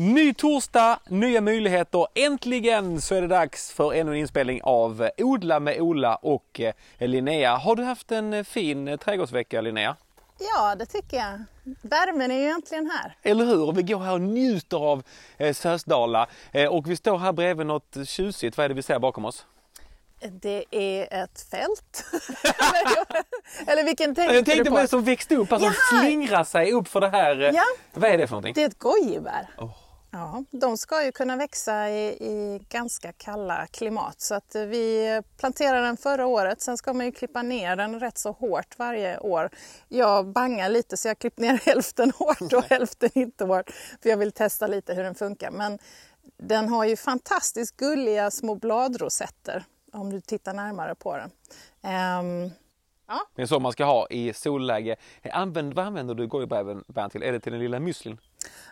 Ny torsdag, nya möjligheter. Äntligen så är det dags för ännu en inspelning av Odla med Ola och eh, Linnea. Har du haft en eh, fin eh, trädgårdsvecka Linnea? Ja, det tycker jag. Värmen är ju äntligen här. Eller hur? Vi går här och njuter av eh, Sösdala eh, och vi står här bredvid något tjusigt. Vad är det vi ser bakom oss? Det är ett fält. Eller vilken tänkte, Jag tänkte du på på? det som växte upp, alltså Jaha! slingrar sig upp för det här. Ja. Vad är det för någonting? Det är ett gojibär. Åh. Ja, de ska ju kunna växa i, i ganska kalla klimat så att eh, vi planterade den förra året. Sen ska man ju klippa ner den rätt så hårt varje år. Jag bangar lite så jag klippt ner hälften hårt och hälften inte hårt för jag vill testa lite hur den funkar. Men den har ju fantastiskt gulliga små bladrosetter om du tittar närmare på den. Ehm, ja, Det är så man ska ha i solläge. Använd, vad använder du gojibären till? Är det till den lilla müslin?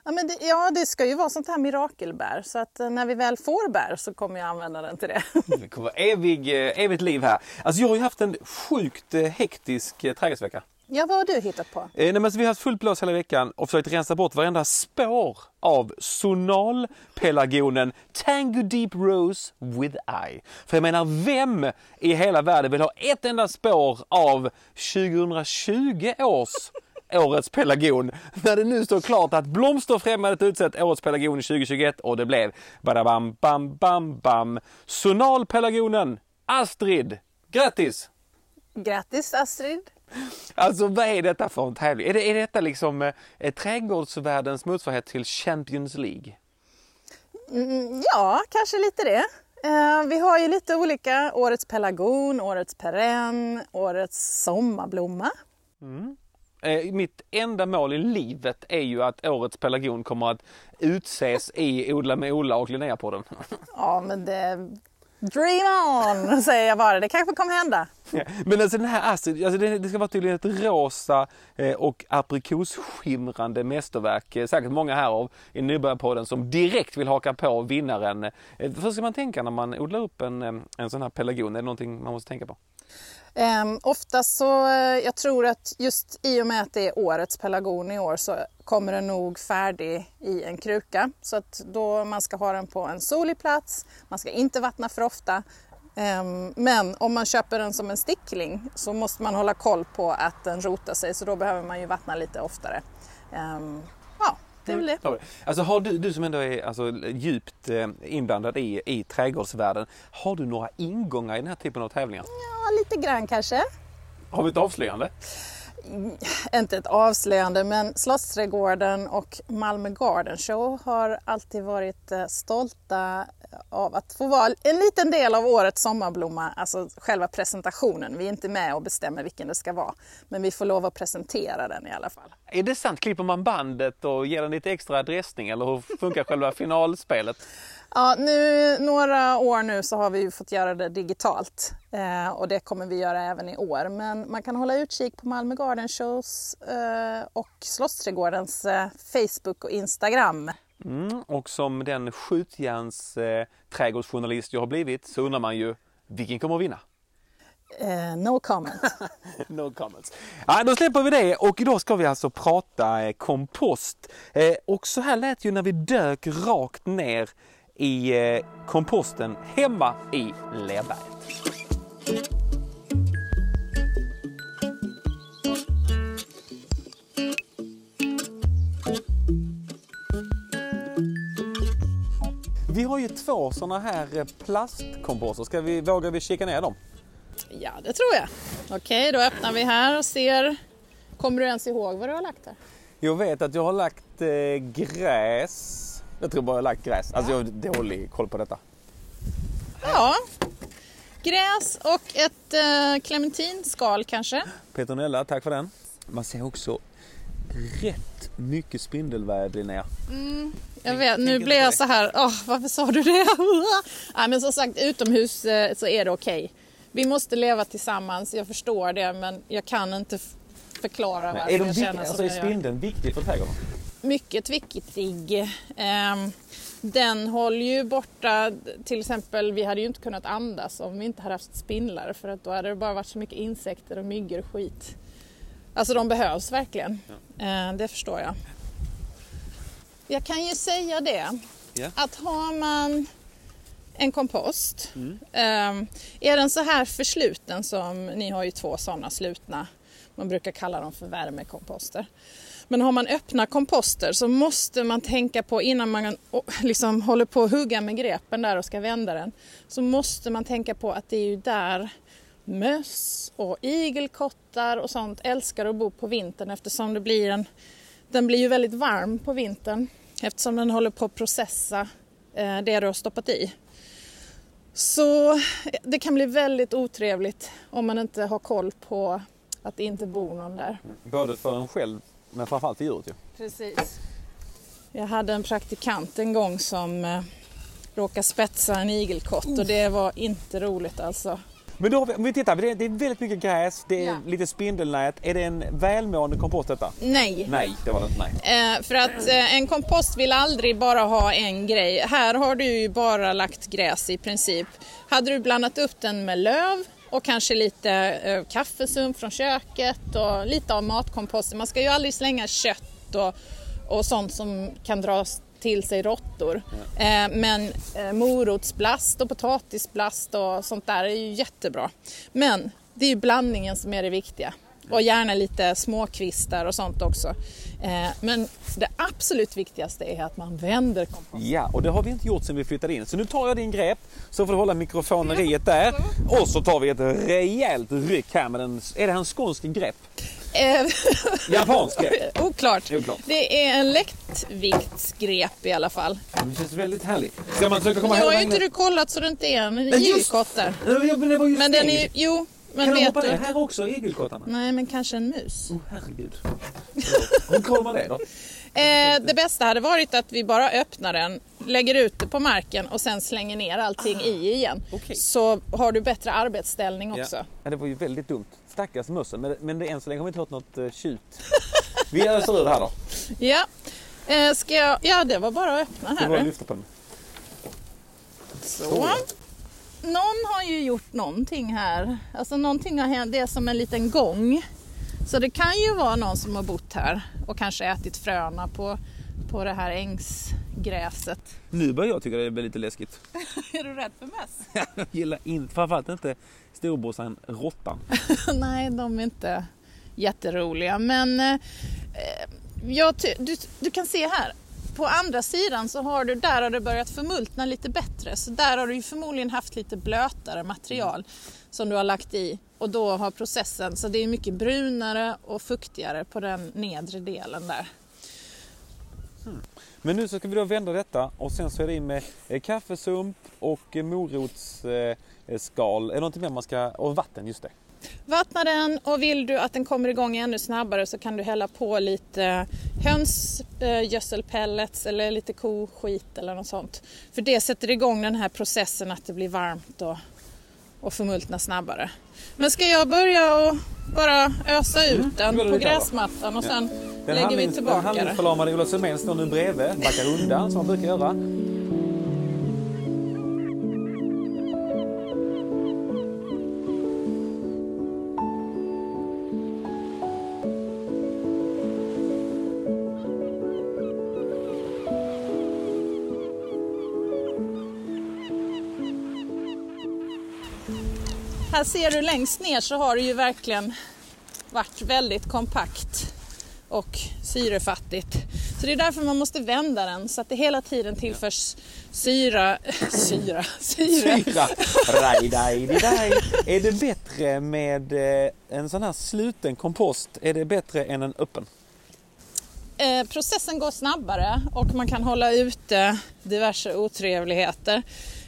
Ja, men det, ja, det ska ju vara sånt här mirakelbär så att eh, när vi väl får bär så kommer jag använda den till det. Det kommer evig, eh, evigt liv här. Alltså jag har ju haft en sjukt eh, hektisk trädgårdsvecka. Ja, vad har du hittat på? Eh, nej, men alltså, vi har haft fullt blås hela veckan och försökt rensa bort varenda spår av sonalpelargonen Tango Deep Rose with Eye. För jag menar, vem i hela världen vill ha ett enda spår av 2020 års årets pelargon när det nu står klart att Blomsterfrämjandet utsett årets pelargon 2021 och det blev badabam bam bam bam Sonalpelargonen Astrid. Grattis! Grattis Astrid! Alltså vad är detta för en tävling? Är, det, är detta liksom eh, eh, trädgårdsvärldens motsvarighet till Champions League? Mm, ja, kanske lite det. Eh, vi har ju lite olika. Årets pelargon, årets perenn, årets sommarblomma. Eh, mitt enda mål i livet är ju att årets pelargon kommer att utses i Odla med Ola och Linnea på den. Ja, men det... Dream on, säger jag bara. Det kanske kommer hända. Men alltså den här Astrid, alltså det, det ska vara tydligen ett rosa eh, och aprikosskimrande mästerverk. Eh, säkert många här av i Nybörjarpodden som direkt vill haka på vinnaren. Eh, vad ska man tänka när man odlar upp en, en sån här pelargon? Är det någonting man måste tänka på? Ehm, um, oftast så, eh, jag tror att just i och med att det är årets pelargon i år så kommer den nog färdig i en kruka. Så att då man ska ha den på en solig plats, man ska inte vattna för ofta. Ehm, men om man köper den som en stickling så måste man hålla koll på att den rotar sig så då behöver man ju vattna lite oftare. Ehm, det är väl det. Alltså har du, du som ändå är alltså, djupt eh, inblandad i, i trädgårdsvärlden, har du några ingångar i den här typen av tävlingar? Ja, lite grann kanske. Har vi ett avslöjande? Inte ett avslöjande, men Slottsträdgården och Malmö Garden Show har alltid varit eh, stolta eh, av att få vara en liten del av årets sommarblomma, alltså själva presentationen. Vi är inte med och bestämmer vilken det ska vara, men vi får lov att presentera den i alla fall. Är det sant? Klipper man bandet och ger den lite extra dressning eller hur funkar själva finalspelet? Ja, nu, några år nu så har vi fått göra det digitalt eh, och det kommer vi göra även i år. Men man kan hålla utkik på Malmö Garden Shows eh, och Slottsträdgårdens eh, Facebook och Instagram. Mm, och som den skjutjärns eh, trädgårdsjournalist jag har blivit så undrar man ju vilken kommer att vinna? Eh, no comment. No comments. Ja, då släpper vi det och idag ska vi alltså prata eh, kompost. Eh, och så här lät ju när vi dök rakt ner i eh, komposten hemma i Lerberget. Vi har ju två sådana här eh, plastkomposter. Ska vi, vågar vi kika ner dem? Ja, det tror jag. Okej, då öppnar vi här och ser. Kommer du ens ihåg vad du har lagt här? Jag vet att jag har lagt eh, gräs. Jag tror bara jag har lagt gräs. Alltså jag har dålig koll på detta. Ja, gräs och ett eh, clementinskal kanske. Petronella, tack för den. Man ser också rätt mycket spindelväv Linnea. Jag vet, nu blir jag så här, åh, varför sa du det? Nej, men som sagt, utomhus eh, så är det okej. Vi måste leva tillsammans, jag förstår det, men jag kan inte förklara varför Är, de jag känner alltså, som är spindeln viktig för trädgården? Mycket viktig. Ehm, den håller ju borta, till exempel, vi hade ju inte kunnat andas om vi inte hade haft spindlar för att då hade det bara varit så mycket insekter och myggor och skit. Alltså de behövs verkligen. Eh, det förstår jag. Jag kan ju säga det Ja. att har man en kompost, Mm. ehm, är den så här försluten som ni har ju två sådana slutna, man brukar kalla dem för värmekomposter. Men har man öppna komposter så måste man tänka på innan man liksom håller på att hugga med grepen där och ska vända den, så måste man tänka på att det är ju där möss och igelkottar och sånt älskar att bo på vintern eftersom det blir en, den blir ju väldigt varm på vintern eftersom den håller på att processa eh, det du har stoppat i. Så eh, det kan bli väldigt otrevligt om man inte har koll på att det inte bor någon där. Både för en själv men framförallt för djuret ju. Precis. Jag hade en praktikant en gång som eh, råkade spetsa en igelkott och det var inte roligt alltså. Men då, har vi- om vi tittar, det är, det är väldigt mycket gräs, det är Ja. lite spindelnät. Är det en välmående kompost detta? Nej, Nej, det var det inte. Nej. Eh, för att eh, en kompost vill aldrig bara ha en grej. Här har du ju bara lagt gräs i princip. Hade du blandat upp den med löv och kanske lite eh, kaffesump från köket och lite av matkomposten. Man ska ju aldrig slänga kött och, och sånt som kan dras till sig råttor. Eh, men eh, morotsblast och potatisblast och sånt där är ju jättebra. Men det är ju blandningen som är det viktiga. Och gärna lite småkvistar och sånt också. Eh, men det absolut viktigaste är att man vänder komposten. Ja, och det har vi inte gjort sedan vi flyttade in. Så nu tar jag din grepp så får du hålla mikrofoneriet där. Och så tar vi ett rejält ryck här med en... Är det här en skånsk grepp? Eh, Japansk grepp? Oklart. Oklart. Det är en lättviktsgrep i alla fall. Det känns väldigt härligt. Ska man försöka komma Nu har ju inte du kollat så det inte är en just- igelkott där. Men ju den är jo, men Kan de hoppa du? ner här också, igelkottarna? Nej, men kanske en mus. Åh herregud. Hur kollar man det då? Eh, det bästa hade varit att vi bara öppnar den, lägger ut det på marken och sen slänger ner allting i igen. Okej. Så har du bättre arbetsställning också. Ja. ja, det var ju väldigt dumt. Stackars mössen. Men, men det, än så länge har vi inte hört något uh, tjut. Vi öser ur det här då. Ja. Eh, ska jag... ja, det var bara att öppna Det här. var att lyfta på den. Så. Någon har ju gjort någonting här. Alltså någonting har hänt. Det är som en liten gång. Så det kan ju vara någon som har bott här och kanske ätit fröna på, på det här ängsgräset. Nu börjar jag tycka det blir lite läskigt. är du rädd för möss? Jag gillar inte, framförallt inte storbrorsan råttan. Nej, de är inte jätteroliga. Men eh, jag ty- du, du kan se här. På andra sidan så har du, där har det börjat förmultna lite bättre. Så där har du ju förmodligen haft lite blötare material som du har lagt i. Och då har processen, så det är mycket brunare och fuktigare på den nedre delen där. Hmm. Men nu så ska vi då vända detta och sen så är det in med eh, kaffesump och eh, morotsskal. Är det någonting mer man ska... Och vatten, just det. Vattna den och vill du att den kommer igång ännu snabbare så kan du hälla på lite hönsgödselpellets eller lite koskit eller något sånt. För det sätter igång den här processen att det blir varmt och, och förmultna snabbare. Men ska jag börja och bara ösa ut Mm, den det på gräsmattan och sen Den lägger vi handlings- den tillbaka det? handlingsförlamade Ola Semén står nu bredvid, backar undan som han brukar göra. Här ser du längst ner så har det ju verkligen varit väldigt kompakt och syrefattigt. Så det är därför man måste vända den så att det hela tiden tillförs syra, syra, syre. Syra. Raj, daj, daj. Är det bättre med eh, en sån här sluten kompost? Är det bättre än en öppen? Eh, processen går snabbare och man kan hålla ute diverse otrevligheter.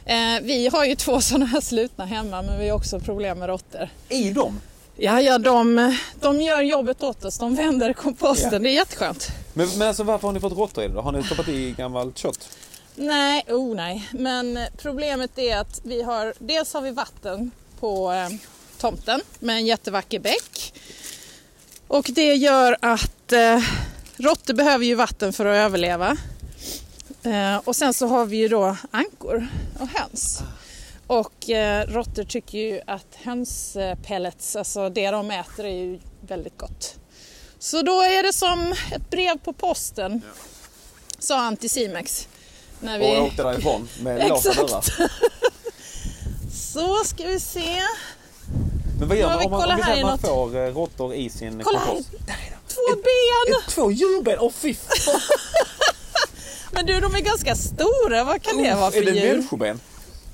Eh, vi har ju två sådana här slutna hemma men vi har också problem med råttor. I dem? Ja, ja de, de gör jobbet åt oss. De vänder komposten. Ja. Det är jätteskönt. Men, men alltså varför har ni fått råttor i det då? Har ni stoppat i gammalt kött? Nej, oh nej. Men problemet är att vi har, dels har vi vatten på eh, tomten med en jättevacker bäck. Och det gör att eh, råttor behöver ju vatten för att överleva. Eh, och sen så har vi ju då ankor och höns. Och eh, råttor tycker ju att hönspellets, alltså det de äter är ju väldigt gott. Så då är det som ett brev på posten sa Anticimex. När Och vi... åkte därifrån med låsta dörrar. Så ska vi se. Men vad gör Ja, man om man, om här man något- får eh, råttor i sin Kolla kompost? Där är de. Två ben! Två djurben! Åh fy fan! Men du, de är ganska stora. Vad kan det vara för Är det djur? människoben?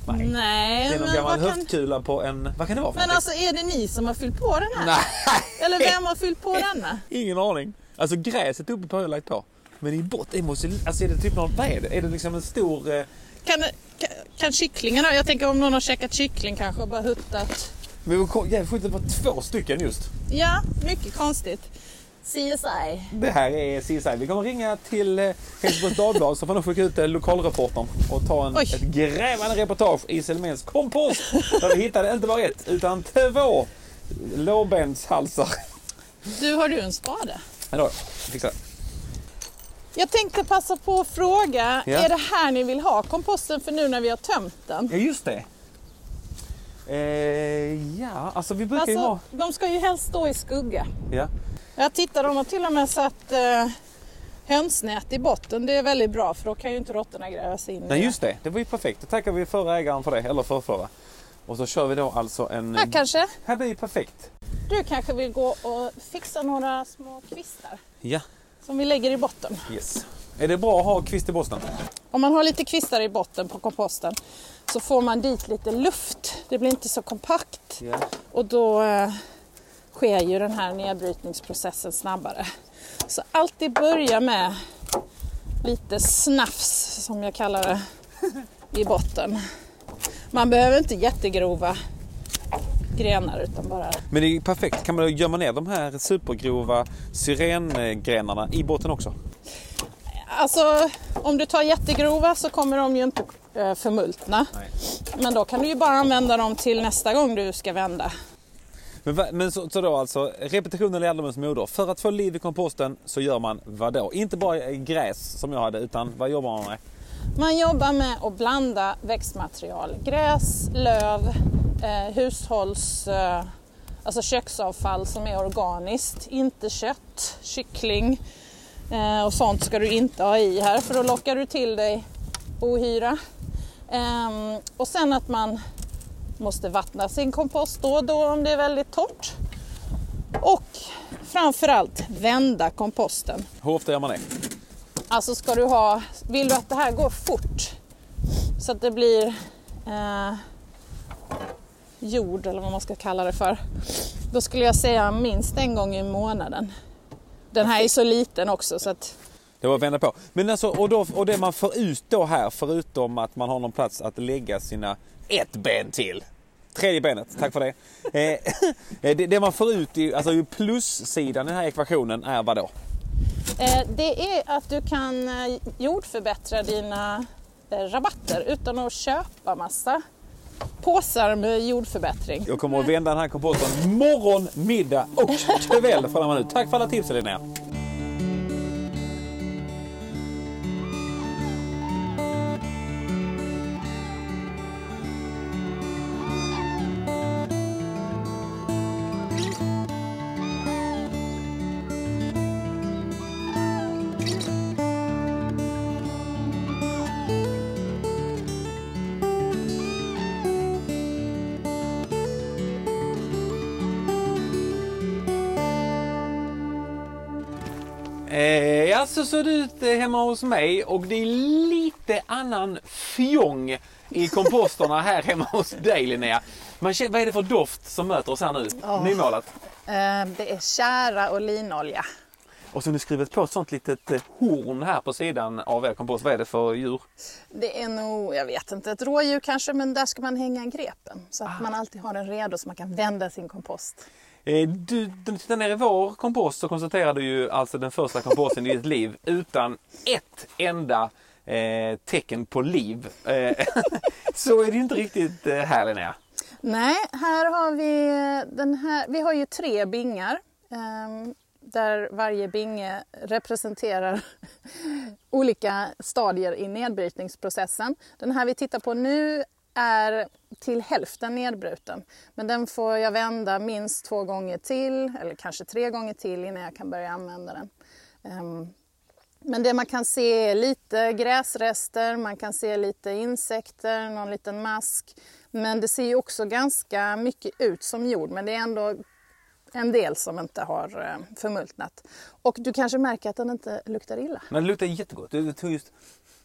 Nej. Nej, Det är någon men gammal vad kan... höftkula på en... Vad kan det vara för Men någonting? alltså är det ni som har fyllt på den här? Nej! Eller vem har fyllt på denna? Ingen aning. Alltså gräset uppe på har jag lagt på. Men i botten, måste, alltså är det typ någon, vad är det? Är det liksom en stor... Eh, Kan, kan, kan kycklingen ha? Jag tänker om någon har käkat kyckling kanske och bara huttat. men var jävligt sjukt, det var två stycken just. Ja, mycket konstigt. CSI. Det här är CSI. Vi kommer ringa till eh, Helsingborgs Dagblad så får de skicka ut eh, lokalreportern och ta en, Oj. ett grävande reportage i Selméns kompost. Där vi hittade inte bara ett utan två lårbenshalsar. Du, har du en spade? Hallå, jag fixar. Jag tänkte passa på att fråga, Ja. är det här ni vill ha komposten för nu när vi har tömt den? Ja, just det. Eh, ja, alltså vi brukar ju ha... Alltså, de ska ju helst stå i skugga. Ja. Jag tittar, de har till och med satt eh, hönsnät i botten. Det är väldigt bra för då kan ju inte råttorna gräva sig in Nej just det, det var ju perfekt. Då tackar vi förra ägaren för det, eller förrförra. Och så kör vi då alltså en... Här kanske Här blir ju perfekt. du kanske vill gå och fixa några små kvistar Ja, som vi lägger i botten. yes. Är det bra att ha kvist i botten? Om man har lite kvistar i botten på komposten så får man dit lite luft. Det blir inte så kompakt Ja. och då eh, sker ju den här nedbrytningsprocessen snabbare. Så alltid börja med lite snafs som jag kallar det i botten. Man behöver inte jättegrova grenar utan bara Men det är ju perfekt. Kan man gömma ner de här supergrova syrengrenarna i botten också? Alltså om du tar jättegrova så kommer de ju inte eh, förmultna. Nej. Men då kan du ju bara använda dem till nästa gång du ska vända. Men, men så, så då alltså, repetitionen är lärdomens moder. För att få liv i komposten så gör man vad då? Inte bara gräs som jag hade, utan vad jobbar man med? Man jobbar med att blanda växtmaterial. Gräs, löv, eh, hushålls... Eh, alltså köksavfall som är organiskt. Inte kött, kyckling eh, och sånt ska du inte ha i här för då lockar du till dig ohyra. Eh, och sen att man måste vattna sin kompost då och då om det är väldigt torrt. Och framförallt vända komposten. Hur ofta gör man det? Alltså ska du ha, vill du att det här går fort så att det blir eh, jord eller vad man ska kalla det för. Då skulle jag säga minst en gång i månaden. Den här är så liten också så att Det var att vända på. Men alltså, och, då, och det man får ut då här, förutom att man har någon plats att lägga sina ett ben till. Tredje benet, tack för det. Eh, det, det man får ut, i, alltså i plussidan i den här ekvationen är vad då? eh, det är att du kan eh, jordförbättra dina eh, rabatter utan att köpa massa påsar med jordförbättring. Jag kommer att vända den här komposten morgon, middag och kväll man ut. Tack för alla tips Linnea. Såg det ut eh, hemma hos mig och det är lite annan fjong i komposterna här hemma hos dig Linnea. Känner, vad är det för doft som möter oss här nu? Ja. Nymålat. Eh, det är kära och linolja. Och så har ni skrivit på ett sånt litet eh, horn här på sidan av er kompost. Vad är det för djur? Det är nog, jag vet inte, ett rådjur kanske men där ska man hänga grepen så att man alltid har den redo så man kan vända sin kompost. Eh, du, du tittar ner i vår kompost så konstaterar du ju alltså den första komposten i ditt liv utan ett enda eh, tecken på liv. Eh, så är det ju inte riktigt eh, här Linnea. Nej, här har vi eh, den här, vi har ju tre bingar Eh, där varje binge representerar olika stadier i nedbrytningsprocessen. Den här vi tittar på nu är till hälften nedbruten. Men den får jag vända minst två gånger till, eller kanske tre gånger till innan jag kan börja använda den. Ehm, men det man kan se är lite gräsrester, man kan se lite insekter, någon liten mask. Men det ser ju också ganska mycket ut som jord, men det är ändå en del som inte har eh, förmultnat. Och du kanske märker att den inte luktar illa. Men det luktar jättegott. Du tog just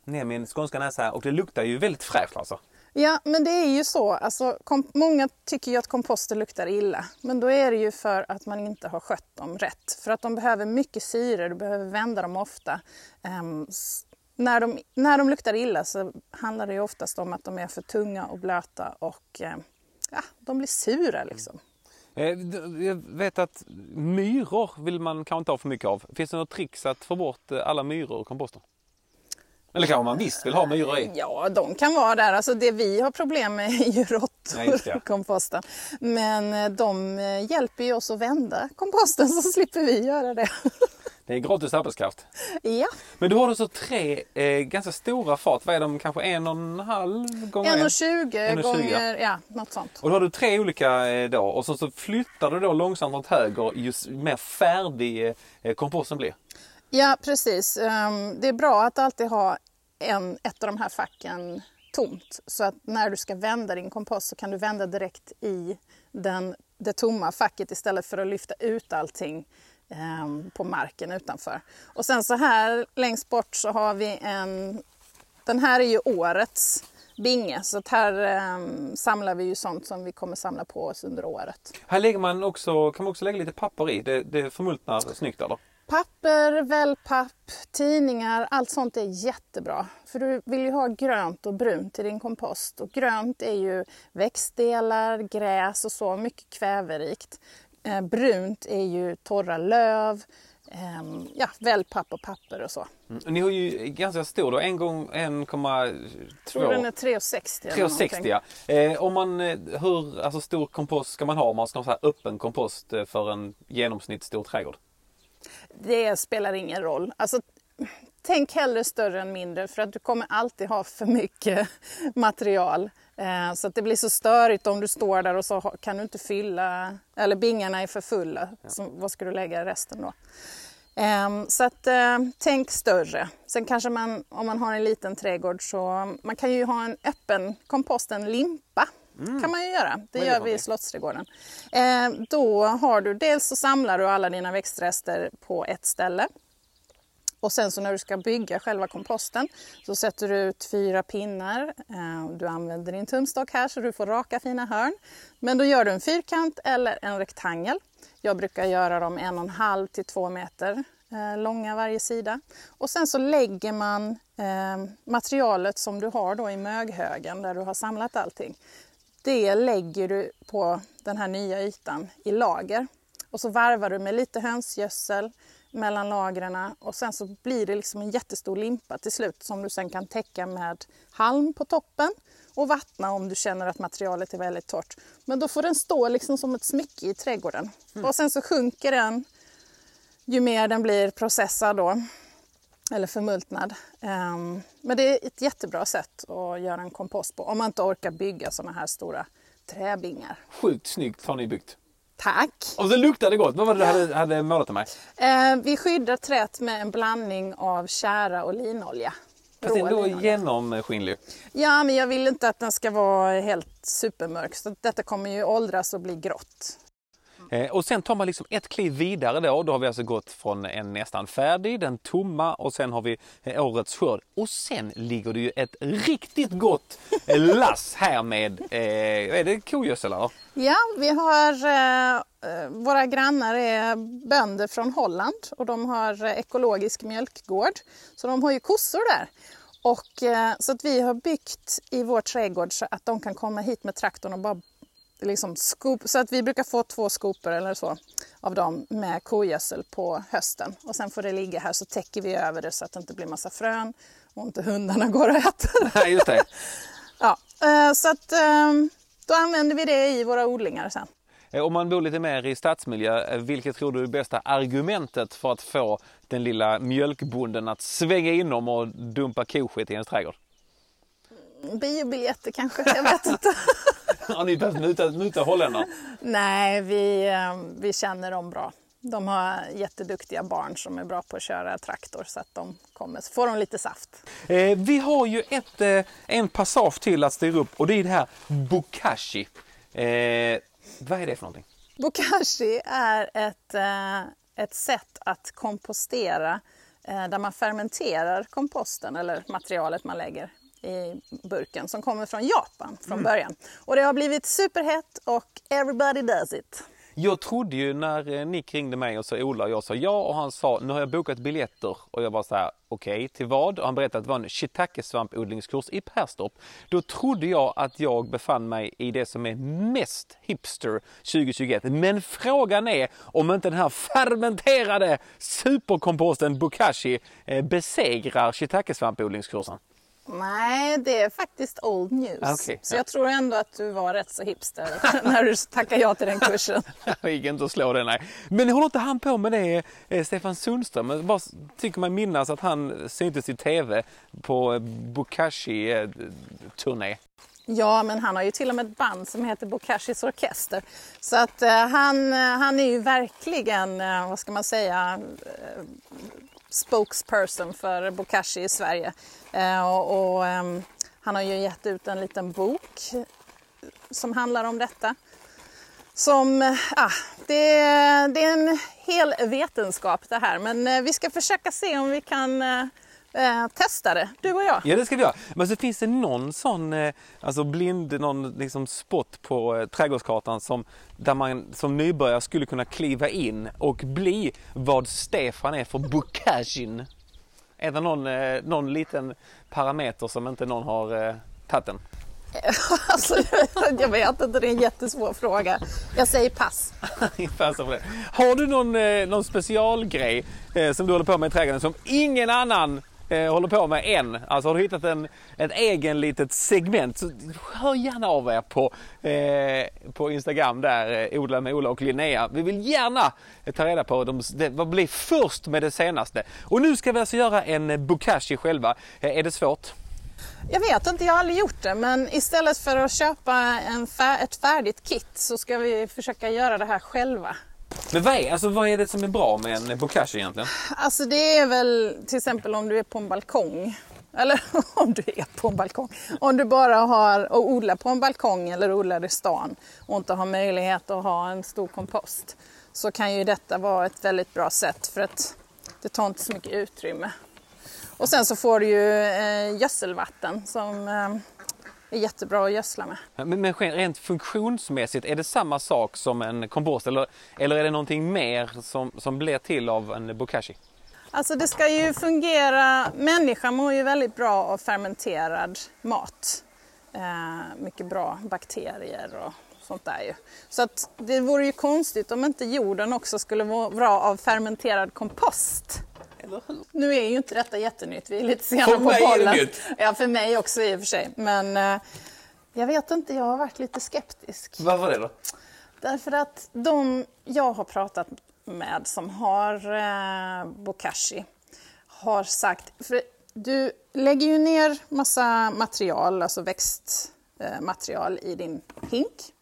ner min skånska näsa och det luktar ju väldigt fräscht alltså. Ja, men det är ju så. Alltså, många tycker ju att komposter luktar illa. Men då är det ju för att man inte har skött dem rätt. För att de behöver mycket syre, du behöver vända dem ofta. Um, när, de, när de luktar illa så handlar det ju oftast om att de är för tunga och blöta och um, ja, de blir sura liksom. Eh, jag vet att myror vill man kanske inte ha för mycket av. Finns det något tricks att få bort eh, alla myror ur komposten? Eller kanske man visst vill ha myror i? Ja, de kan vara där. Alltså det vi har problem med är ju råttor ja, i komposten. Men eh, de hjälper ju oss att vända komposten så slipper vi göra det. Det är gratis arbetskraft. Ja. Men du har alltså tre eh, ganska stora fat. Vad är de? Kanske en och en halv gånger en? och tjugo gånger, ja något sånt. Och då har du tre olika eh, då och så, så flyttar du då långsamt åt höger ju mer färdig eh, komposten blir. Ja precis. Ehm, det är bra att alltid ha en, ett av de här facken tomt. Så att när du ska vända din kompost så kan du vända direkt i den, det tomma facket istället för att lyfta ut allting ehm, på marken utanför. Och sen så här längst bort så har vi en, den här är ju årets binge så att här eh, samlar vi ju sånt som vi kommer samla på oss under året. Här lägger man också, kan man också lägga lite papper i, det, det förmultnar snyggt eller? Papper, wellpapp, tidningar, allt sånt är jättebra. För du vill ju ha grönt och brunt i din kompost. Och grönt är ju växtdelar, gräs och så, mycket kväverikt. Eh, brunt är ju torra löv, eh, ja, wellpapp och papper och så. Mm. Ni har ju ganska stor då, en gång 1,2... tror den är 3,60. 3,60 ja. Eh, om man, eh, hur alltså, stor kompost ska man ha om man ska ha så öppen kompost eh, för en genomsnittsstor trädgård? Det spelar ingen roll. Alltså, tänk hellre större än mindre för att du kommer alltid ha för mycket material. Eh, så att det blir så störigt om du står där och så kan du inte fylla, eller bingarna är för fulla. Ja. Så vad ska du lägga resten då? Ehm, så att eh, tänk större. Sen kanske man, om man har en liten trädgård så man kan ju ha en öppen kompost, en limpa. Mm. kan man ju göra. Det gör vi i Slottsträdgården. Ehm, då har du dels så samlar du alla dina växtrester på ett ställe. Och sen så när du ska bygga själva komposten så sätter du ut fyra pinnar. Eh, du använder din tumstock här så du får raka fina hörn. Men då gör du en fyrkant eller en rektangel. Jag brukar göra dem en och en halv till två meter eh, långa varje sida. Och sen så lägger man eh, materialet som du har då i möghögen där du har samlat allting. Det lägger du på den här nya ytan i lager. Och så varvar du med lite hönsgödsel, mellan lagren och sen så blir det liksom en jättestor limpa till slut som du sen kan täcka med halm på toppen och vattna om du känner att materialet är väldigt torrt. Men då får den stå liksom som ett smycke i trädgården. Mm. Och sen så sjunker den ju mer den blir processad då, eller förmultnad. Um, men det är ett jättebra sätt att göra en kompost på om man inte orkar bygga sådana här stora träbingar. Sjukt snyggt har ni byggt. Tack! Och så luktar det gott. Vad var det du hade, hade målat till mig? Eh, vi skyddar träet med en blandning av kära och linolja. Fast ändå genomskinlig. Ja, men jag vill inte att den ska vara helt supermörk. Så detta kommer ju åldras och bli grått. Eh, och sen tar man liksom ett kliv vidare då. Då har vi alltså gått från en nästan färdig, den tomma och sen har vi eh, årets skörd. Och sen ligger det ju ett riktigt gott eh, lass här med, eh, är det kogödsel eller? Ja, vi har, eh, våra grannar är bönder från Holland och de har ekologisk mjölkgård. Så de har ju kossor där. Och, så att vi har byggt i vår trädgård så att de kan komma hit med traktorn och bara liksom skop, så att vi brukar få två skopor eller så av dem med kogödsel på hösten. Och sen får det ligga här så täcker vi över det så att det inte blir massa frön och inte hundarna går och äter. Nej, just det. ja, eh, så att ehm, då använder vi det i våra odlingar sen. Eh, om man bor lite mer i stadsmiljö, eh, vilket tror du är bästa argumentet för att få den lilla mjölkbonden att svänga inom och dumpa koskit i ens trädgård? Biobiljetter kanske, jag vet inte. Har ni behövt muta, muta holländare? Nej, vi, eh, vi känner dem bra. De har jätteduktiga barn som är bra på att köra traktor så att de kommer, så får de lite saft. Eh, vi har ju ett, eh, en passage till att styra upp och det är det här bokashi. Eh, vad är det för någonting? Bokashi är ett, eh, ett sätt att kompostera eh, där man fermenterar komposten eller materialet man lägger i burken som kommer från Japan från Mm. början. Och det har blivit superhett och everybody does it. Jag trodde ju när eh, Nick ringde mig och sa Ola och jag sa ja och han sa nu har jag bokat biljetter och jag var så här okej till vad? Och han berättade att det var en shiitake-svampodlingskurs i Perstorp. Då trodde jag att jag befann mig i det som är mest hipster 2021. Men frågan är om inte den här fermenterade superkomposten Bokashi eh, besegrar shiitake-svampodlingskursen. Nej, det är faktiskt old news. Okej, så ja. jag tror ändå att du var rätt så hipster när du tackade ja till den kursen. Det gick inte att slå det nej. Men håller inte han på med det, eh, Stefan Sundström? Jag bara tycker man minnas att han syntes i tv på Bokashi-turné. Ja, men han har ju till och med ett band som heter Bokashis Orkester. Så att eh, han, eh, han är ju verkligen, eh, vad ska man säga, eh, spokesperson för Bokashi i Sverige. Eh, och, och ehm, han har ju gett ut en liten bok som handlar om detta. Som, eh, ah, det, det är en hel vetenskap det här, men eh, vi ska försöka se om vi kan eh, eh, testa det, du och jag. Ja det ska vi göra. Men så finns det någon sån eh, alltså blind, någon liksom spot på eh, trädgårdskartan som, där man som nybörjare skulle kunna kliva in och bli vad Stefan är för Bokashin. Är det någon, eh, någon liten parameter som inte någon har eh, tagit den? Alltså, jag vet inte, det är en jättesvår fråga. Jag säger pass. Har du någon, eh, någon specialgrej eh, som du håller på med i trädgården som ingen annan eh, håller på med än? Alltså har du hittat en, ett egen litet segment så hör gärna av er på, eh, på Instagram där, eh, Odla med Ola och Linnea. Vi vill gärna eh, ta reda på de, det, vad blir först med det senaste. Och nu ska vi alltså göra en eh, bokashi själva. Eh, är det svårt? Jag vet inte, jag har aldrig gjort det, men istället för att köpa en fär- ett färdigt kit så ska vi försöka göra det här själva. Men vad är, alltså, vad är det som är bra med en bokashi egentligen? Alltså det är väl till exempel om du är på en balkong. Eller om du är på en balkong. Om du bara har att odla på en balkong eller odlar i stan och inte har möjlighet att ha en stor kompost. Så kan ju detta vara ett väldigt bra sätt för att det tar inte så mycket utrymme. Och sen så får du ju eh, gödselvatten som eh, är jättebra att gödsla med. Men, men rent funktionsmässigt, är det samma sak som en kompost eller, eller är det någonting mer som, som blir till av en bokashi? Alltså det ska ju fungera, människan mår ju väldigt bra av fermenterad mat. Eh, mycket bra bakterier och sånt där ju. Så att det vore ju konstigt om inte jorden också skulle må bra av fermenterad kompost. Eller hur? Nu är ju inte detta jättenytt, vi är lite sena För på mig är det bollen. nytt. Ja, för mig också i och för sig. Men eh, jag vet inte, jag har varit lite skeptisk. Varför det då? Därför att de jag har pratat med som har eh, bokashi har sagt, för du lägger ju ner massa material, alltså växtmaterial i din hink.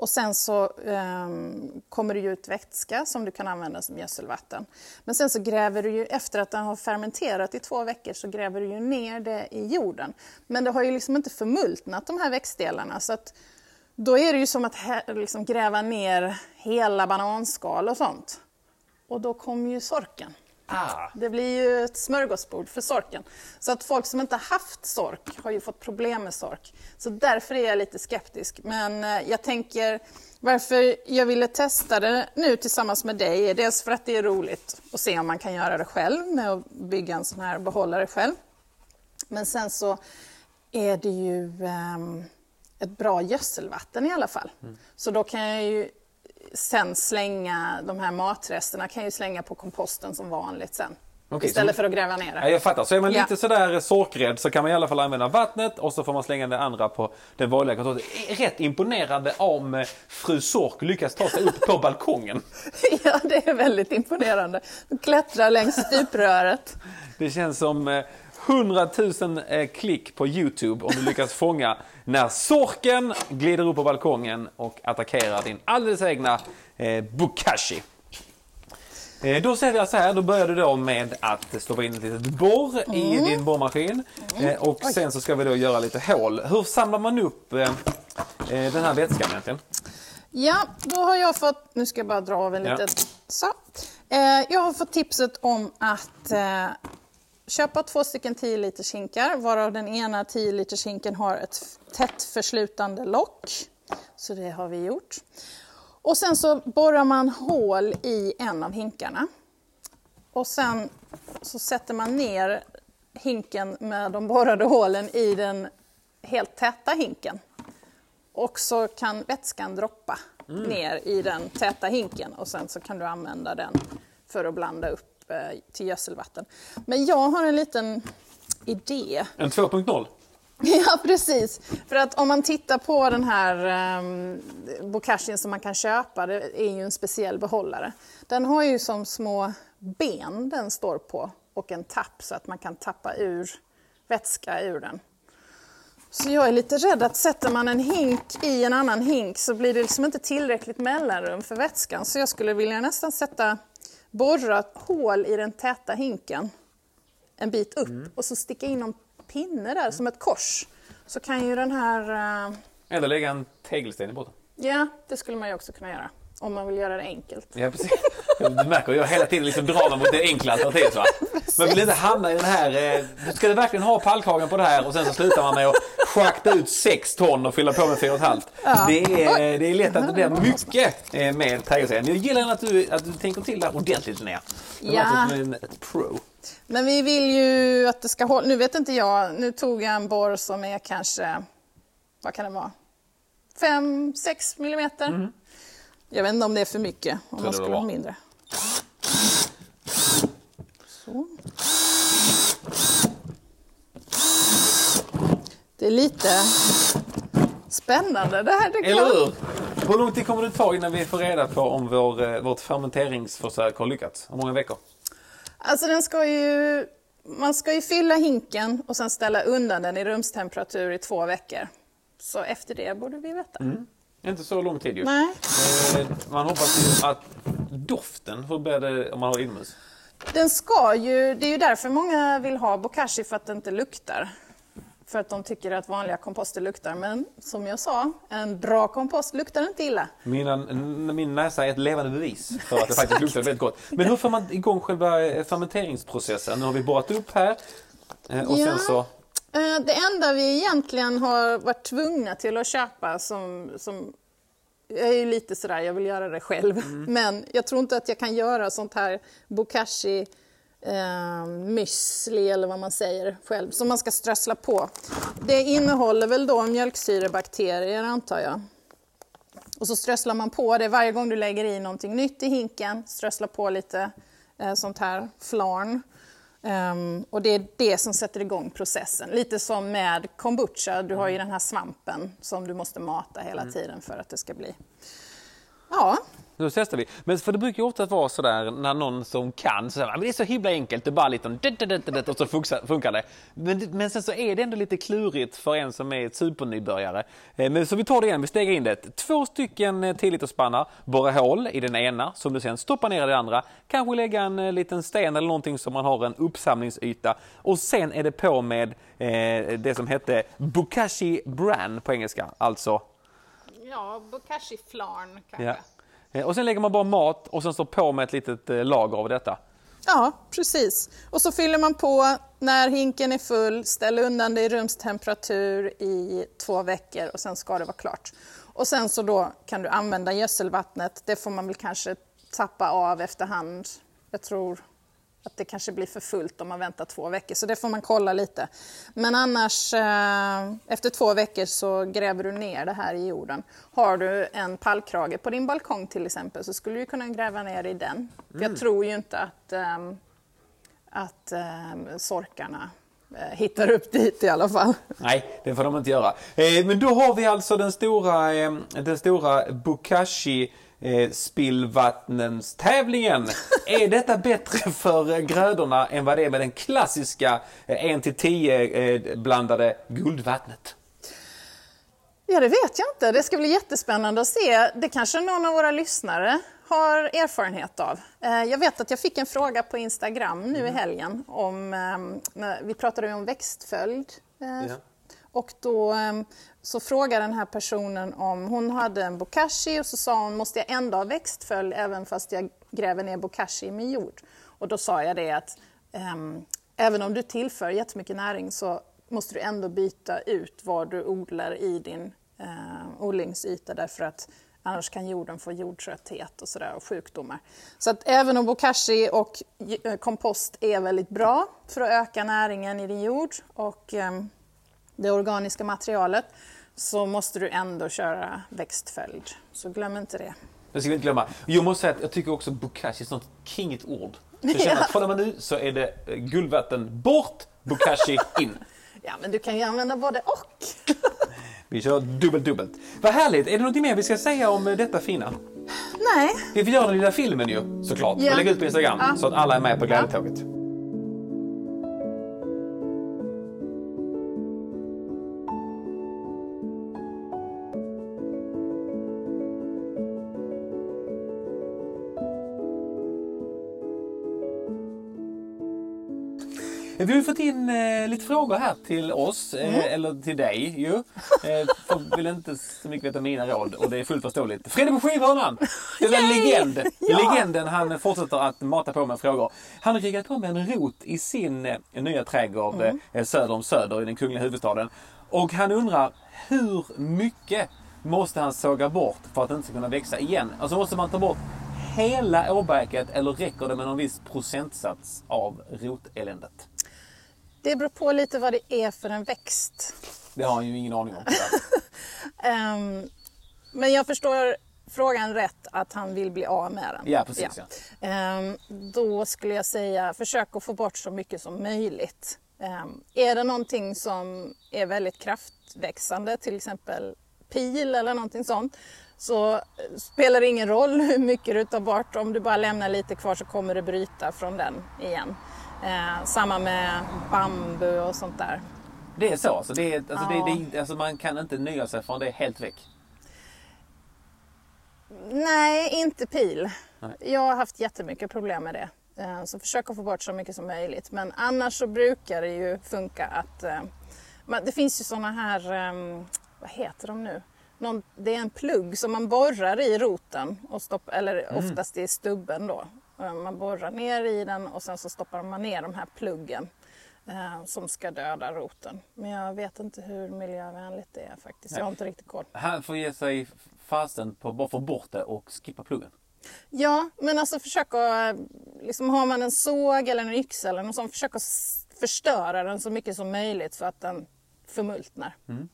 Och sen så ehm, kommer det ut vätska som du kan använda som gödselvatten. Men sen så gräver du ju, efter att den har fermenterat i två veckor, så gräver du ju ner det i jorden. Men det har ju liksom inte förmultnat de här växtdelarna. Så att då är det ju som att liksom gräva ner hela bananskal och sånt. Och då kommer ju sorken. Ah. Det blir ju ett smörgåsbord för sorken. Så att folk som inte haft sork har ju fått problem med sork. Så därför är jag lite skeptisk. Men eh, jag tänker varför jag ville testa det nu tillsammans med dig är dels för att det är roligt att se om man kan göra det själv med att bygga en sån här behållare själv. Men sen så är det ju ehm, ett bra gödselvatten i alla fall. Så då kan jag ju sen slänga de här matresterna kan ju slänga på komposten som vanligt sen. Okej, Istället så- för att gräva ner Ja, det. jag fattar. Så är man Ja. lite sådär sorkrädd så kan man i alla fall använda vattnet och så får man slänga det andra på den vanliga kontoret. Rätt imponerande om eh, fru Sork lyckas ta sig upp på balkongen. Ja, det är väldigt imponerande. Klättra längs stupröret. Det känns som eh, 100 000 eh, klick på Youtube om du lyckas fånga när sorken glider upp på balkongen och attackerar din alldeles egna eh, bokashi. Eh, Då ser vi alltså här, då börjar du då med att stoppa in ett litet borr i din borrmaskin. Eh, Och sen så ska vi då göra lite hål. Hur samlar man upp den här vätskan egentligen? Ja, då har jag fått, nu ska jag bara dra av en Ja. litet, så. Jag har fått tipset om att köpa två stycken 10 liters hinkar, varav den ena 10 liters hinken har ett tätt förslutande lock. Så det har vi gjort. Och sen så borrar man hål i en av hinkarna. Och sen så sätter man ner hinken med de borrade hålen i den helt täta hinken. Och så kan vätskan droppa ner i den täta hinken och sen så kan du använda den för att blanda upp till gödselvatten. Men jag har en liten idé. En 2.0? Ja, precis. För att om man tittar på den här um, bokashin som man kan köpa, det är ju en speciell behållare. Den har ju som små ben den står på och en tapp så att man kan tappa ur vätska ur den. Så jag är lite rädd att sätter man en hink i en annan hink så blir det liksom inte tillräckligt mellanrum för vätskan. Så jag skulle vilja nästan sätta, borra hål i den täta hinken en bit upp och så sticka in någon pinne där som ett kors. Så kan ju den här... eh, Eller lägga en tegelsten i botten? Ja, det skulle man ju också kunna göra. Om man vill göra det enkelt. Ja, precis. Du märker, jag hela tiden liksom drar mig mot det enkla alternativet. Va? Man vill inte hamna i den här... Eh, ska du verkligen ha pallkragen på det här och sen så slutar man med att schakta ut 6 ton och fylla på med 4,5. Ja. Det, är, det är lätt att det blir mycket eh, med trädgårdsserien. Jag gillar att du, att du tänker till där ordentligt Linnea. Ja. pro. Men vi vill ju att det ska hålla... Nu vet inte jag, nu tog jag en borr som är kanske... Vad kan det vara? 5-6 millimeter. Jag vet inte om det är för mycket, om man skulle ha mindre. Så. Det är lite spännande det här tycker Eller hur? Hur lång tid kommer det ta innan vi får reda på om vår, eh, vårt fermenteringsförsök har lyckats? Hur många veckor? Alltså den ska ju, man ska ju fylla hinken och sen ställa undan den i rumstemperatur i två veckor. Så efter det borde vi veta. Inte så lång tid ju. Nej. Eh, Man hoppas ju att doften, hur blir det om man har inomhus? Den ska ju, det är ju därför många vill ha bokashi för att det inte luktar. För att de tycker att vanliga komposter luktar. Men som jag sa, en bra kompost luktar inte illa. Mina, min näsa är ett levande bevis för att det faktiskt luktar väldigt gott. Men hur får man igång själva eh, fermenteringsprocessen? Nu har vi borrat upp här. eh, Och Ja. sen så... Eh, Det enda vi egentligen har varit tvungna till att köpa som, som jag är ju lite sådär, jag vill göra det själv. Men jag tror inte att jag kan göra sånt här bokashi eh, müsli eller vad man säger själv, som man ska strössla på. Det innehåller väl då mjölksyrebakterier antar jag. Och så strösslar man på det varje gång du lägger i någonting nytt i hinken. Strössla på lite eh, sånt här flarn. Ehm, och det är det som sätter igång processen. Lite som med kombucha, du har ju den här svampen som du måste mata hela tiden för att det ska bli... Ja, Nu testar vi. Men för det brukar ju ofta vara sådär när någon som kan, så säger man, men det är så himla enkelt, det är bara lite och så funkar- det. Men, men sen så är det ändå lite klurigt för en som är supernybörjare. Eh, Men så vi tar det igen, vi stegar in det. Två stycken eh, 10 spannar, borra hål i den ena som du sen stoppar ner i den andra. Kanske lägga en eh, liten sten eller någonting som man har en uppsamlingsyta. Och sen är det på med eh, det som hette Bokashi Bran på engelska, alltså ja bokashi flarn kanske. Ja. Eh, och sen lägger man bara mat och sen står på med ett litet eh, lager av detta. Ja, precis. Och så fyller man på när hinken är full, ställ undan det i rumstemperatur i två veckor och sen ska det vara klart. Och sen så då kan du använda gödselvattnet. Det får man väl kanske tappa av efterhand. Jag tror att det kanske blir för fullt om man väntar två veckor, så det får man kolla lite. Men annars, eh, efter två veckor så gräver du ner det här i jorden. Har du en pallkrage på din balkong till exempel så skulle du kunna gräva ner i den. För jag tror ju inte att, ehm, att ehm, sorkarna eh, hittar upp dit i alla fall. Nej, det får de inte göra. Eh, Men då har vi alltså den stora, eh, den stora Bokashi eh, spillvattnens tävlingen. är detta bättre för eh, grödorna än vad det är med den klassiska eh, 1-10 eh, blandade guldvattnet? Ja, det vet jag inte. Det ska bli jättespännande att se. Det kanske någon av våra lyssnare har erfarenhet av. Eh, jag vet att jag fick en fråga på Instagram nu i mm. helgen om, ehm, vi pratade om växtföljd. Och då ehm, så frågade den här personen om hon hade en bokashi och så sa hon, måste jag ändå ha växtföljd även fast jag gräver ner bokashi i min jord? Och då sa jag det att um, även om du tillför jättemycket näring så måste du ändå byta ut vad du odlar i din uh, odlingsyta därför att annars kan jorden få jordtrötthet och, sådär, och sjukdomar. Så att även om bokashi och eh, kompost är väldigt bra för att öka näringen i din jord och um, det organiska materialet så måste du ändå köra växtföljd. Så glöm inte det. Det ska vi inte glömma. Jag måste säga att jag tycker också bokashi är ett sånt kingigt ord. Så jag känner att från man nu så är det eh, guldvatten bort, bokashi in. ja, men du kan ju använda både och. vi kör dubbelt, dubbelt. Vad härligt. Är det något mer vi ska säga om detta fina? Nej. Vi får göra den lilla filmen ju såklart. Ja. Och lägga ut på Instagram ja. så att alla är med på glädjetåget. Vi har fått in eh, lite frågor här till oss, eh, mm. eller till dig ju. Eh, folk vill inte så mycket veta mina råd och det är fullt förståeligt. Fredrik på skivhörnan! Den är legend. Ja. Legenden han fortsätter att mata på med frågor. Han har krigat på med en rot i sin eh, nya trädgård mm. Eh, söder om Söder i den kungliga huvudstaden. Och han undrar hur mycket måste han såga bort för att den ska kunna växa igen? Alltså måste man ta bort hela åbäket eller räcker det med någon viss procentsats av roteländet? Det beror på lite vad det är för en växt. Det har han ju ingen aning om. um, men jag förstår frågan rätt att han vill bli av med den. Ja, precis. Ja. Ja. Um, då skulle jag säga försök att få bort så mycket som möjligt. Um, är det någonting som är väldigt kraftväxande, till exempel pil eller någonting sånt, så spelar det ingen roll hur mycket du tar bort. Om du bara lämnar lite kvar så kommer det bryta från den igen. Eh, samma med bambu och sånt där. Det är så? Alltså, det är, alltså, ja. det, det, alltså man kan inte nöja sig från det helt väck? Nej, inte pil. Nej. Jag har haft jättemycket problem med det. Eh, så försök att få bort så mycket som möjligt. Men annars så brukar det ju funka att... Eh, det finns ju såna här, ehm, vad heter de nu? Någon, det är en plugg som man borrar i roten, och stopp, eller mm. oftast i stubben då. Eh, man borrar ner i den och sen så stoppar man ner de här pluggen eh, som ska döda roten. Men jag vet inte hur miljövänligt det är faktiskt. Jag har inte riktigt koll. Han får ge sig fasten på bara få bort det och skippa pluggen. Ja, men alltså försök att, liksom har man en såg eller en yxa eller något sånt, försök att förstöra den så mycket som möjligt för att den förmultnar. Mm.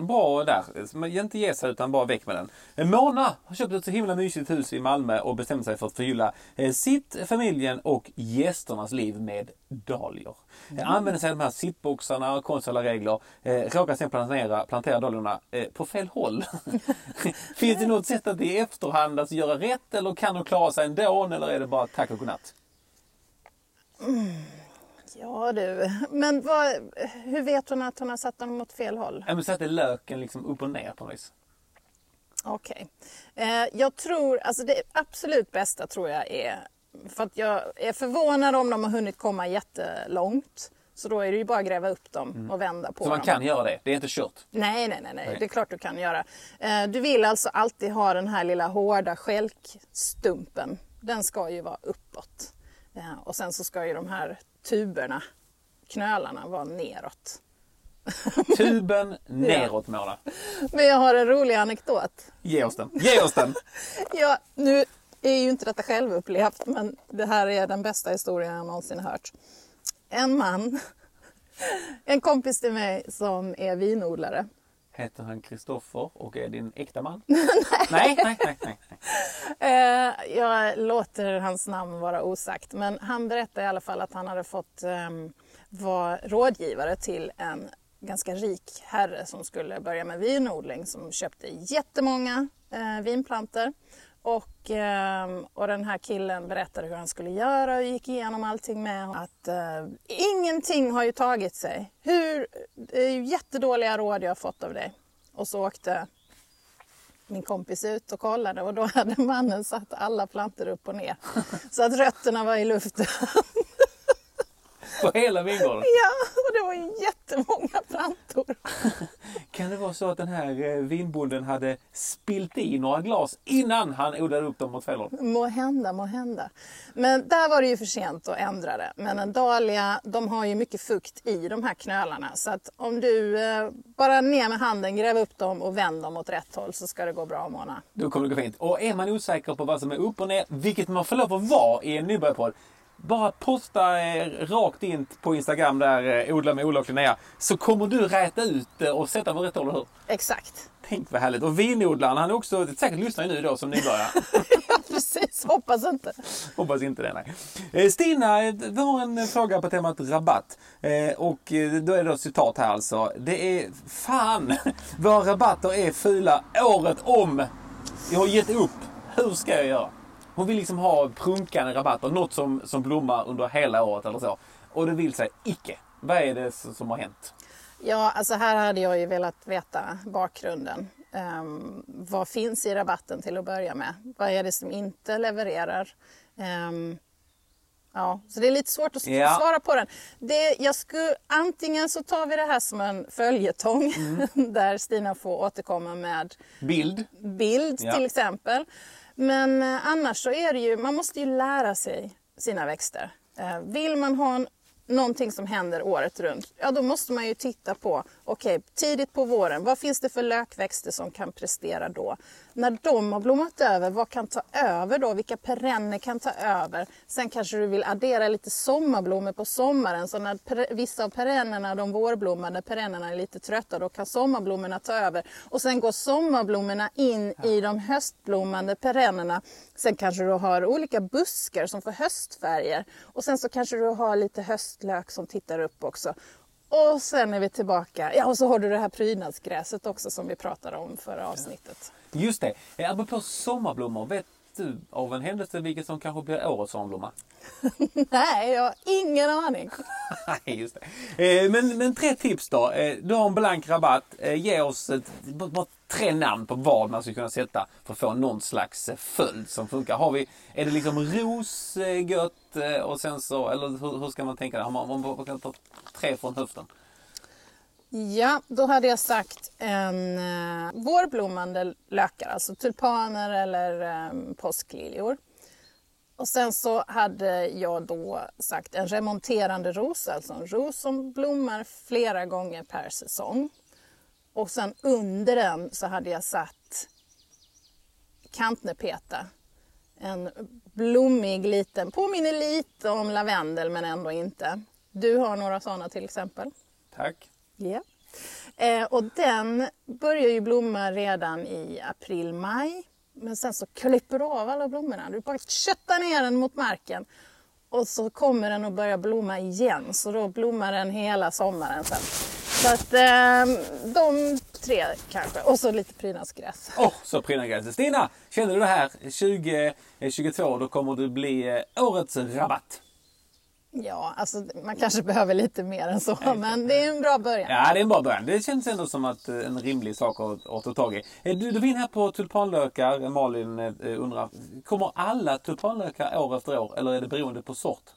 Bra där. Man inte ge sig utan bara väck med den. Mona har köpt ett så himla mysigt hus i Malmö och bestämt sig för att förgylla eh, sitt, familjen och gästernas liv med dahlior. Mm. Använder sig av de här sittboxarna och konstnärliga regler. Eh, råkar sen plantera, plantera dahliorna eh, på fel håll. Finns det något sätt att i efterhand alltså göra rätt eller kan de klara sig ändå eller är det bara tack och godnatt? Mm. Ja du, men vad, hur vet hon att hon har satt dem åt fel håll? Ja, men satte löken liksom upp och ner på något vis. Okej. Okay. Eh, jag tror, alltså det absolut bästa tror jag är, för att jag är förvånad om de har hunnit komma jättelångt. Så då är det ju bara att gräva upp dem mm. och vända på dem. Så man kan göra det? Det är inte kört? Nej, nej, nej, nej. det är klart du kan göra. Eh, du vill alltså alltid ha den här lilla hårda skälkstumpen. Den ska ju vara uppåt. Eh, och sen så ska ju de här tuberna, knölarna, var neråt. Tuben neråt Mona. Men jag har en rolig anekdot. Ge oss den. Ge oss den. ja, nu är ju inte detta självupplevt men det här är den bästa historien jag någonsin hört. En man, en kompis till mig som är vinodlare. Heter han Kristoffer och är din äkta man? nej. nej, nej, nej, nej. Eh, jag låter hans namn vara osagt men han berättade i alla fall att han hade fått eh, vara rådgivare till en ganska rik herre som skulle börja med vinodling som köpte jättemånga eh, vinplanter. Och, eh, och den här killen berättade hur han skulle göra och gick igenom allting med att eh, ingenting har ju tagit sig. Hur, det är ju jättedåliga råd jag har fått av dig. Och så åkte min kompis ut och kollade och då hade mannen satt alla plantor upp och ner. Så att rötterna var i luften. På hela vingården? Ja, och det var ju jättemånga plantor. Kan det vara så att den här eh, vinbonden hade spilt i några glas innan han odlade upp dem mot håll? Må hända, må hända. Men där var det ju för sent att ändra det. Men en dahlia, de har ju mycket fukt i de här knölarna. Så att om du eh, bara ner med handen, gräv upp dem och vänd dem åt rätt håll så ska det gå bra Mona. Då kommer det gå fint. Och är man osäker på vad som är upp och ner, vilket man får lov att vara i en nybörjarpodd, bara posta eh, rakt in på Instagram där eh, odla med Ola och Linnea så kommer du räta ut det och sätta på rätt håll, eller hur? Exakt. Tänk vad härligt. Och vinodlaren, han är också säkert lyssnar nu då som nybörjare. ja, precis. Hoppas inte. Hoppas inte det, nej. Eh, Stina, eh, vi har en fråga på temat rabatt. Eh, och eh, då är det citat här alltså. Det är fan, våra rabatter är fula året om. Jag har gett upp. Hur ska jag göra? Hon vill liksom ha prunkande rabatter, något som, som blommar under hela året eller så. Och det vill sig icke. Vad är det som har hänt? Ja, alltså här hade jag ju velat veta bakgrunden. Um, vad finns i rabatten till att börja med? Vad är det som inte levererar? Um, ja, så det är lite svårt att ja. svara på den. Det, jag skulle, antingen så tar vi det här som en följetong mm. där Stina får återkomma med bild, bild ja. till exempel. Men eh, annars så är det ju, man måste ju lära sig sina växter. Eh, vill man ha en någonting som händer året runt, ja då måste man ju titta på, okej, okay, tidigt på våren, vad finns det för lökväxter som kan prestera då? När de har blommat över, vad kan ta över då? Vilka perenner kan ta över? Sen kanske du vill addera lite sommarblommor på sommaren, så när vissa av perennerna, de vårblommande perennerna är lite trötta, då kan sommarblommorna ta över. Och sen går sommarblommorna in ja. i de höstblommande perennerna. Sen kanske du har olika buskar som får höstfärger och sen så kanske du har lite höstlök som tittar upp också. Och sen är vi tillbaka. Ja, och så har du det här prydnadsgräset också som vi pratade om förra avsnittet. Just det. Eh, apropå sommarblommor. Vet du av en händelse vilket som kanske blir årets sommarblomma? Nej, jag har ingen aning. Just det. Eh, men, men tre tips då. Eh, du har en blank rabatt. Ge oss ett, bara tre namn på vad man skulle kunna sätta för att få någon slags eh, följd som funkar. Har vi, är det liksom ros eh, gött eh, och sen så, eller hur, hur ska man tänka där? Har man, man, man kan ta tre från höften. Ja, då hade jag sagt en eh, vårblommande lökar, alltså tulpaner eller eh, påskliljor. Och sen så hade jag då sagt en remonterande ros, alltså en ros som blommar flera gånger per säsong. Och sen under den så hade jag satt kantnepeta. En blommig liten, påminner lite om lavendel men ändå inte. Du har några sådana till exempel. Tack. Ja. Eh, och den börjar ju blomma redan i april, maj. Men sen så klipper du av alla blommorna. Du bara köttar ner den mot marken. Och så kommer den att börja blomma igen. Så då blommar den hela sommaren sen. Så att eh, de tre kanske. Och så lite prydnadsgräs. Åh, oh, så prydnadsgräs. Stina, känner du det här? 2022, då kommer du bli eh, årets rabatt. Ja, alltså man kanske behöver lite mer än så, men det är en bra början. Ja, det är en bra början. Det känns ändå som att eh, en rimlig sak att, att ta tag i. Eh, du, du var inne här på tulpanlökar. Malin undrar, kommer alla tulpanlökar år efter år eller är det beroende på sort?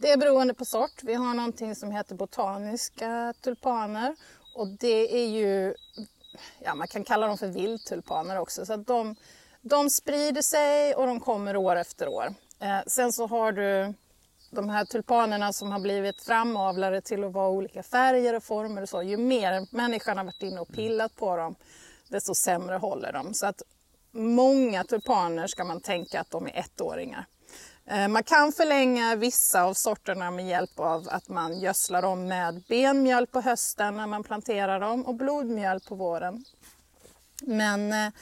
Det är beroende på sort. Vi har någonting som heter botaniska tulpaner och det är ju, ja man kan kalla dem för vildtulpaner också. Så att de, de sprider sig och de kommer år efter år. Eh, sen så har du de här tulpanerna som har blivit framavlade till att vara olika färger och former och så, ju mer människan har varit inne och pillat på dem, desto sämre håller de. Så att många tulpaner ska man tänka att de är ettåringar. Eh, man kan förlänga vissa av sorterna med hjälp av att man gödslar dem med benmjöl på hösten när man planterar dem och blodmjöl på våren. Men eh,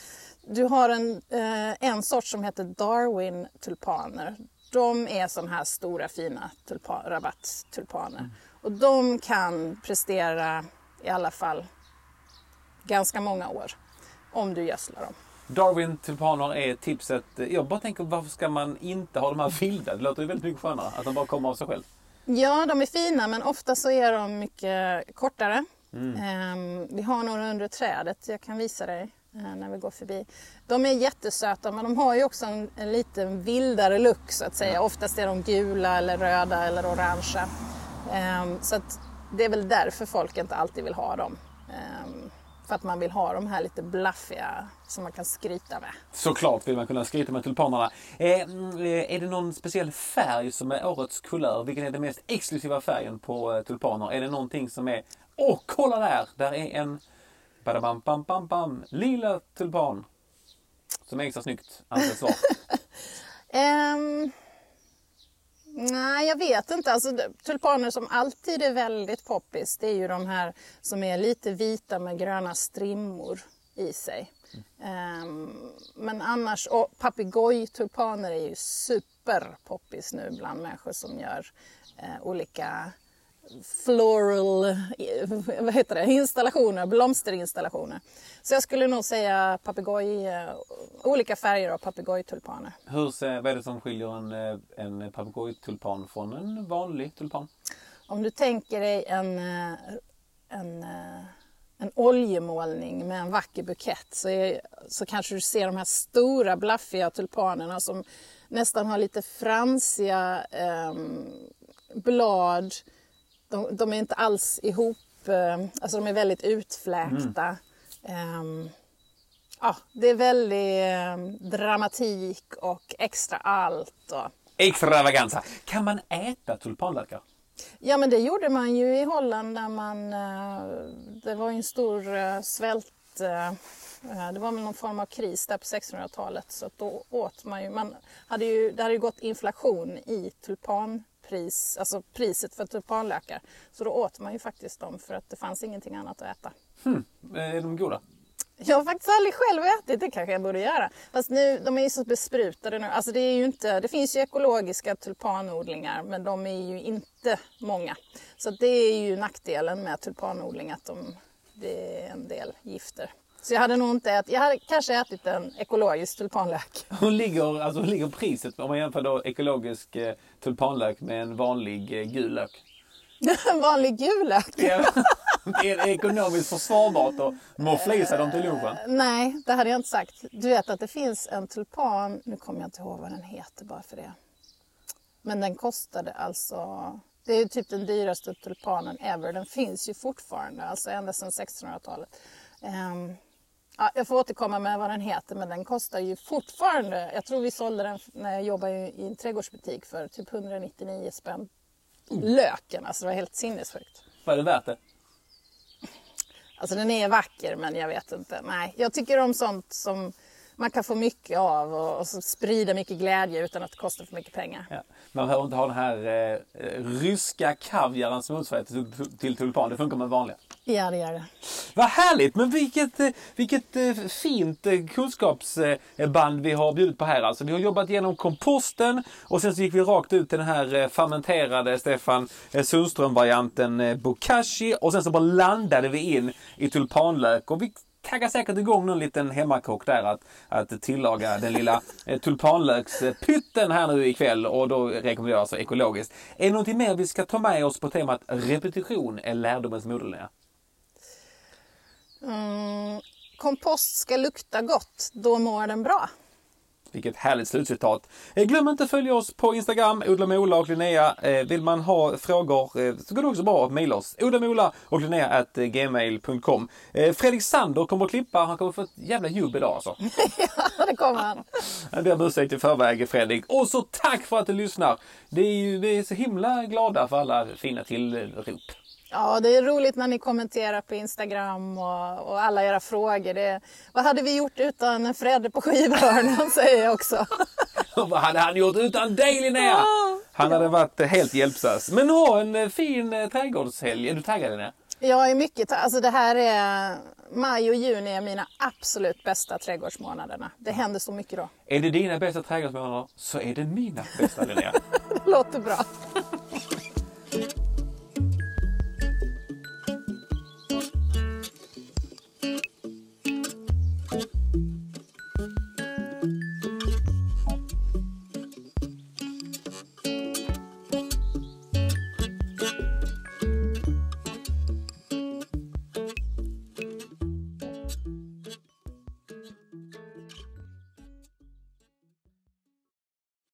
du har en, eh, en sort som heter Darwin tulpaner de är sådana här stora fina rabattulpaner. rabatttulpaner. Och de kan prestera i alla fall ganska många år om du gödslar dem. Darwin tulpaner är tipset. Jag bara tänker varför ska man inte ha de här vilda? Det låter ju väldigt mycket skönare att de bara kommer av sig själv. Ja, de är fina men ofta så är de mycket kortare. Ehm, vi har några under trädet, jag kan visa dig eh, när vi går förbi. De är jättesöta men de har ju också en, en lite vildare look så att säga. Oftast är de gula eller röda eller orangea. Ehm, så det är väl därför folk inte alltid vill ha dem. För att man vill ha de här lite blaffiga som man kan skryta med. Såklart vill man kunna skryta med tulpanerna. Eh, mm, är det någon speciell färg som är årets kulör? Vilken är den mest exklusiva färgen på eh, tulpaner? Är det någonting som är... Åh, kolla där! Där är en... Badabam, bam, bam, bam, lila tulpan. Som är extra snyggt anses vara. Ehm, nej, jag vet inte. Alltså, tulpaner som alltid är väldigt poppis, det är ju de här som är lite vita med gröna strimmor i sig. Ehm, men annars, och papegojtulpaner är ju superpoppis nu bland människor som gör uh, olika floral eh, vad heter det, installationer, blomsterinstallationer. Så jag skulle nog säga papegoj, eh, olika färger av papegojtulpaner. Hur ser, vad är det som skiljer en, eh, en papegojtulpan från en vanlig tulpan? Om du tänker dig en, eh, en, eh, en oljemålning med en vacker bukett så, är, så kanske du ser de här stora blaffiga tulpanerna som nästan har lite fransiga ehm, blad. De, de är inte alls ihop, eh, alltså de är väldigt utfläkta. Ehm, ja, det är väldigt eh, dramatik och extra allt. Och, Extravaganza! Kan man äta tulpanlökar? Ja men det gjorde man ju i Holland när man, eh, det var ju en stor eh, svält, eh, det var väl någon form av kris där på 1600-talet så då åt man ju, man hade ju, det hade ju gått inflation i tulpanpris, alltså priset för tulpanlökar. Så då åt man ju faktiskt dem för att det fanns ingenting annat att äta. Hmm. Är de goda? Jag har faktiskt aldrig själv ätit, det kanske jag borde göra. Fast nu, de är ju så besprutade nu. Alltså det, är ju inte, det finns ju ekologiska tulpanodlingar men de är ju inte många. Så det är ju nackdelen med tulpanodling att de, det är en del gifter. Så jag hade nog inte ätit, jag hade kanske ätit en ekologisk tulpanlök. Hur ligger, alltså, hur ligger priset om man jämför då ekologisk eh, tulpanlök med en vanlig eh, gul lök? En vanlig gul lök. är det ekonomiskt försvarbart att moffla i sig dem till lunchen? Nej, det hade jag inte sagt. Du vet att det finns en tulpan, nu kommer jag inte ihåg vad den heter bara för det. Men den kostade alltså, det är ju typ den dyraste tulpanen ever. Den finns ju fortfarande, alltså ända sedan 1600-talet. Ehm, ja, jag får återkomma med vad den heter, men den kostar ju fortfarande, jag tror vi sålde den när jag jobbade i en trädgårdsbutik för typ 199 spänn. Löken, alltså det var helt sinnessjukt. Var det värt det? Alltså den är vacker men jag vet inte. Nej, jag tycker om sånt som man kan få mycket av och, och sprida mycket glädje utan att det kostar för mycket pengar. Ja. Man behöver inte ha den här eh, eh, ryska kaviarens motsvarighet till, till tulpan. Det funkar med vanliga. Ja, det gör det. Vad härligt! Men vilket, eh, vilket eh, fint eh, kunskapsband vi har bjudit på här. Alltså, vi har jobbat igenom komposten och sen så gick vi rakt ut till den här fermenterade Stefan Sundström-varianten bokashi och sen så bara landade vi in i tulpanlök och vi taggar säkert igång någon liten hemmakock där att, att tillaga den lilla tulpanlökspytten här nu ikväll och då rekommenderar jag alltså ekologiskt. Är det någonting mer vi ska ta med oss på temat repetition är lärdomens moder Mm, kompost ska lukta gott, då mår den bra. Vilket härligt slutcitat. Eh, Glöm inte att följa oss på Instagram, Odla med Ola och Linnea. Eh, Vill man ha frågor eh, så går det också bra att mejla oss. Odla med Ola och Linnea at gmail.com. Fredrik Sander kommer att klippa. Han kommer få ett jävla jobb idag alltså. Ja, det kommer han. Jag ber om ursäkt i förväg Fredrik. Och så tack för att du lyssnar. Det är ju, vi är så himla glada för alla fina tillrop. Ja, det är roligt när ni kommenterar på Instagram och, och alla era frågor. Det, vad hade vi gjort utan Fredde på skivhörnan, säger jag också. Vad hade han gjort utan dig Linnea? Han hade varit eh, helt hjälpsam. Men ha en eh, fin eh, trädgårdshelg. Är du taggad Linnea? Jag är mycket, alltså det här är, maj och juni är mina absolut bästa trädgårdsmånaderna. Det händer så mycket då. Är det dina bästa trädgårdsmånader så är det mina bästa Linnea. Det låter bra.